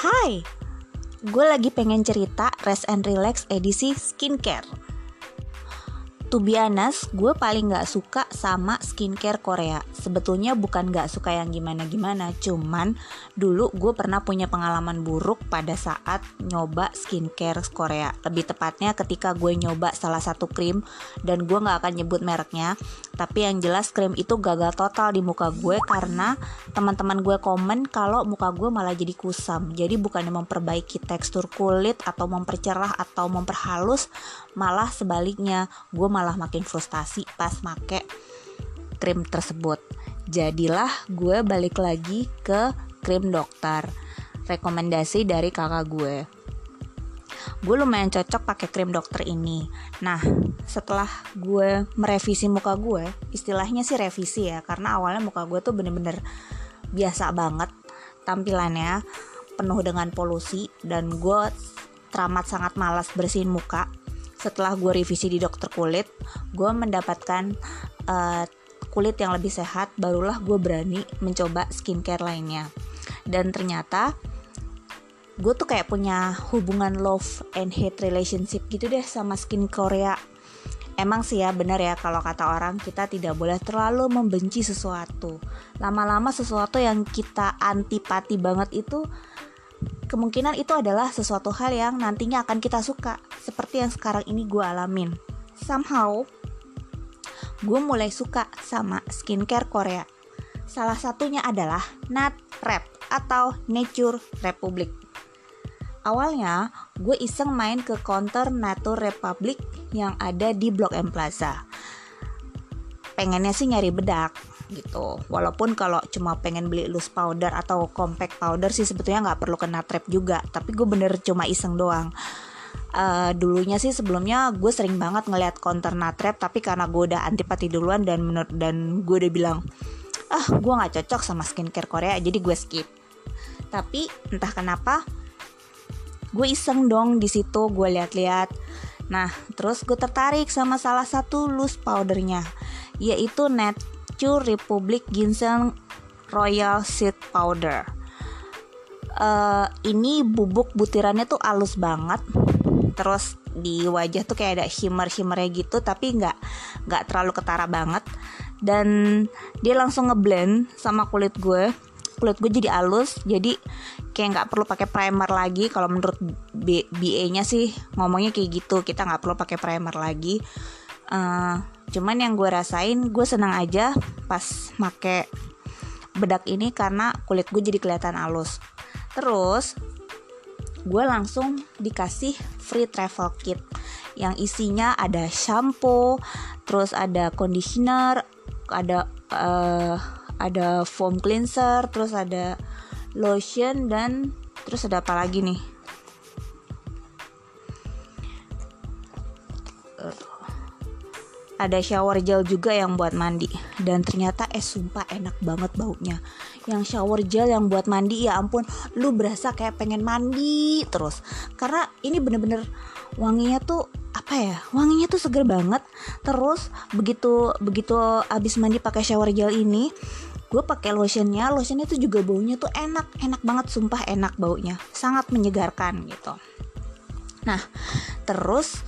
Hai, gue lagi pengen cerita Rest and Relax edisi skincare. To be honest, gue paling gak suka sama skincare Korea. Sebetulnya bukan gak suka yang gimana-gimana, cuman dulu gue pernah punya pengalaman buruk pada saat nyoba skincare Korea. Lebih tepatnya ketika gue nyoba salah satu krim dan gue gak akan nyebut mereknya. Tapi yang jelas krim itu gagal total di muka gue karena teman-teman gue komen kalau muka gue malah jadi kusam. Jadi bukannya memperbaiki tekstur kulit atau mempercerah atau memperhalus, malah sebaliknya gue malah malah makin frustasi pas make krim tersebut. Jadilah gue balik lagi ke krim dokter. Rekomendasi dari kakak gue. Gue lumayan cocok pakai krim dokter ini. Nah, setelah gue merevisi muka gue, istilahnya sih revisi ya, karena awalnya muka gue tuh bener-bener biasa banget tampilannya penuh dengan polusi dan gue teramat sangat malas bersihin muka setelah gue revisi di dokter kulit gue mendapatkan uh, kulit yang lebih sehat barulah gue berani mencoba skincare lainnya dan ternyata gue tuh kayak punya hubungan love and hate relationship gitu deh sama skin Korea Emang sih ya benar ya kalau kata orang kita tidak boleh terlalu membenci sesuatu. Lama-lama sesuatu yang kita antipati banget itu kemungkinan itu adalah sesuatu hal yang nantinya akan kita suka seperti yang sekarang ini gue alamin. Somehow gue mulai suka sama skincare Korea. Salah satunya adalah Nat Rep atau Nature Republic. Awalnya gue iseng main ke counter Nature Republic yang ada di Blok M Plaza. Pengennya sih nyari bedak gitu. Walaupun kalau cuma pengen beli loose powder atau compact powder sih sebetulnya nggak perlu kena trap juga. Tapi gue bener cuma iseng doang. Uh, dulunya sih sebelumnya gue sering banget ngeliat counter natrap tapi karena gue udah antipati duluan dan menurut dan gue udah bilang ah gue nggak cocok sama skincare Korea jadi gue skip. Tapi entah kenapa gue iseng dong di situ gue lihat-lihat nah terus gue tertarik sama salah satu loose powdernya yaitu net Nature Republic Ginseng Royal Seed Powder. Uh, ini bubuk butirannya tuh halus banget. Terus di wajah tuh kayak ada shimmer-shimmernya gitu, tapi nggak nggak terlalu ketara banget. Dan dia langsung ngeblend sama kulit gue. Kulit gue jadi halus, jadi kayak nggak perlu pakai primer lagi. Kalau menurut BA-nya sih ngomongnya kayak gitu, kita nggak perlu pakai primer lagi. Uh, cuman yang gue rasain gue senang aja pas make bedak ini karena kulit gue jadi kelihatan halus. Terus gue langsung dikasih free travel kit yang isinya ada shampoo terus ada conditioner ada uh, ada foam cleanser terus ada lotion dan terus ada apa lagi nih ada shower gel juga yang buat mandi. Dan ternyata eh sumpah enak banget baunya. Yang shower gel yang buat mandi ya ampun lu berasa kayak pengen mandi terus. Karena ini bener-bener wanginya tuh apa ya wanginya tuh seger banget. Terus begitu begitu abis mandi pakai shower gel ini gue pakai lotionnya. Lotionnya tuh juga baunya tuh enak enak banget sumpah enak baunya. Sangat menyegarkan gitu. Nah terus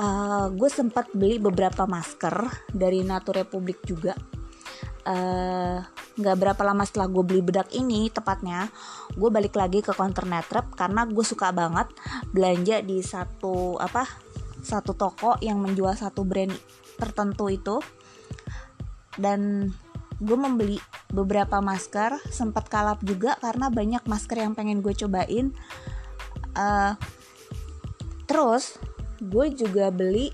uh, gue sempat beli beberapa masker dari Nature Republic juga. Eh, nggak uh, berapa lama setelah gue beli bedak ini tepatnya gue balik lagi ke counter netrep karena gue suka banget belanja di satu apa satu toko yang menjual satu brand tertentu itu. Dan gue membeli beberapa masker sempat kalap juga karena banyak masker yang pengen gue cobain. Uh, terus gue juga beli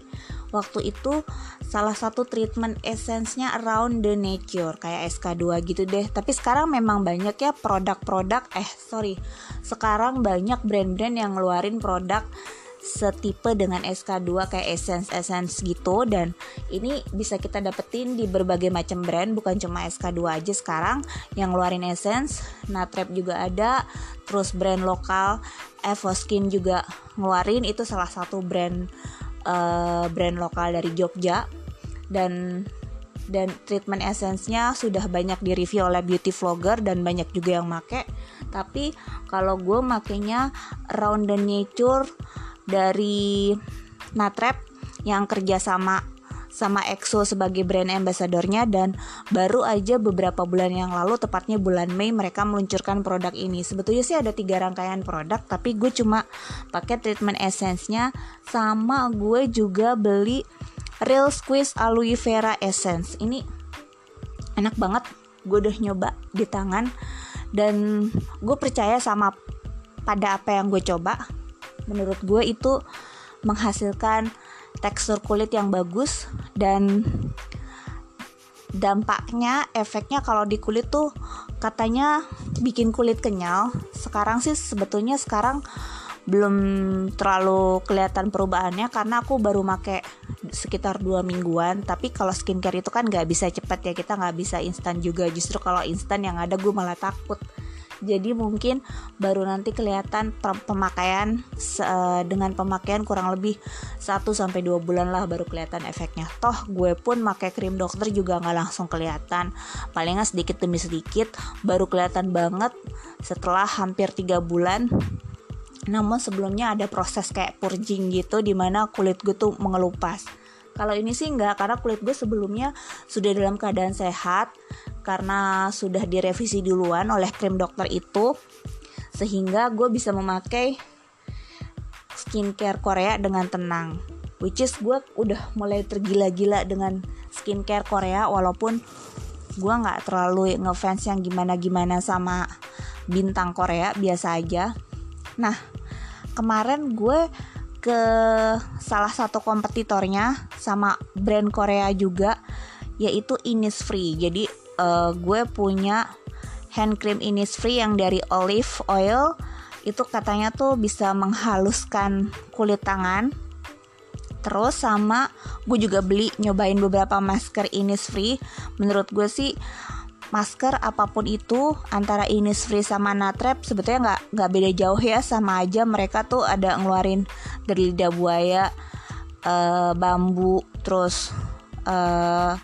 waktu itu salah satu treatment essence-nya around the nature kayak SK2 gitu deh. Tapi sekarang memang banyak ya produk-produk eh sorry sekarang banyak brand-brand yang ngeluarin produk setipe dengan SK2 kayak essence essence gitu. Dan ini bisa kita dapetin di berbagai macam brand bukan cuma SK2 aja sekarang. Yang ngeluarin essence Natrep juga ada terus brand lokal Evoskin juga ngeluarin. Itu salah satu brand uh, brand lokal dari Jogja. Dan dan treatment essence-nya sudah banyak di review oleh beauty vlogger dan banyak juga yang make. Tapi kalau gue makainya Round the Nature dari Natrep yang kerja sama sama EXO sebagai brand ambassadornya dan baru aja beberapa bulan yang lalu tepatnya bulan Mei mereka meluncurkan produk ini. Sebetulnya sih ada tiga rangkaian produk tapi gue cuma pakai treatment essence-nya. Sama gue juga beli Real Squeeze Aloe Vera Essence. Ini enak banget gue udah nyoba di tangan. Dan gue percaya sama pada apa yang gue coba menurut gue itu menghasilkan tekstur kulit yang bagus dan dampaknya efeknya kalau di kulit tuh katanya bikin kulit kenyal. Sekarang sih sebetulnya sekarang belum terlalu kelihatan perubahannya karena aku baru make sekitar dua mingguan. Tapi kalau skincare itu kan nggak bisa cepat ya kita nggak bisa instan juga. Justru kalau instan yang ada gue malah takut jadi mungkin baru nanti kelihatan pemakaian dengan pemakaian kurang lebih 1 sampai 2 bulan lah baru kelihatan efeknya. Toh gue pun pakai krim dokter juga nggak langsung kelihatan. Palingnya sedikit demi sedikit baru kelihatan banget setelah hampir 3 bulan namun sebelumnya ada proses kayak purging gitu di mana kulit gue tuh mengelupas kalau ini sih enggak karena kulit gue sebelumnya sudah dalam keadaan sehat karena sudah direvisi duluan oleh krim dokter itu sehingga gue bisa memakai skincare Korea dengan tenang. Which is gue udah mulai tergila-gila dengan skincare Korea walaupun gue nggak terlalu ngefans yang gimana-gimana sama bintang Korea biasa aja. Nah kemarin gue ke salah satu kompetitornya sama brand Korea juga yaitu Innisfree. Jadi uh, gue punya hand cream Innisfree yang dari olive oil. Itu katanya tuh bisa menghaluskan kulit tangan. Terus sama gue juga beli nyobain beberapa masker Innisfree. Menurut gue sih masker apa pun itu antara Innisfree sama Natrep sebetulnya nggak nggak beda jauh ya sama aja mereka tuh ada ngeluarin dari lidah buaya uh, bambu terus uh,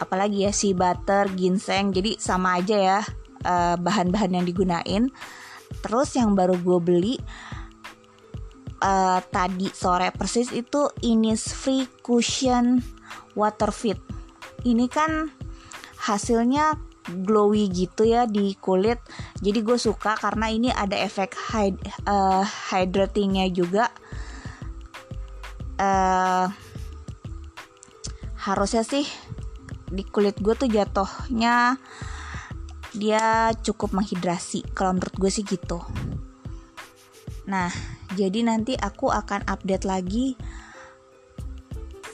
apalagi ya si butter, ginseng, jadi sama aja ya bahan bahan-bahan yang digunain. Terus yang baru gue beli uh, tadi sore persis itu Innisfree Cushion Water Fit. Ini kan hasilnya glowy gitu ya di kulit. Jadi gue suka karena ini ada efek hyd uh, hydratingnya juga. Uh, harusnya sih di kulit gue tuh jatuhnya dia cukup menghidrasi kalau menurut gue sih gitu nah jadi nanti aku akan update lagi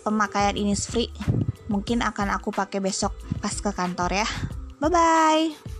pemakaian Innisfree mungkin akan aku pakai besok pas ke kantor ya. Bye bye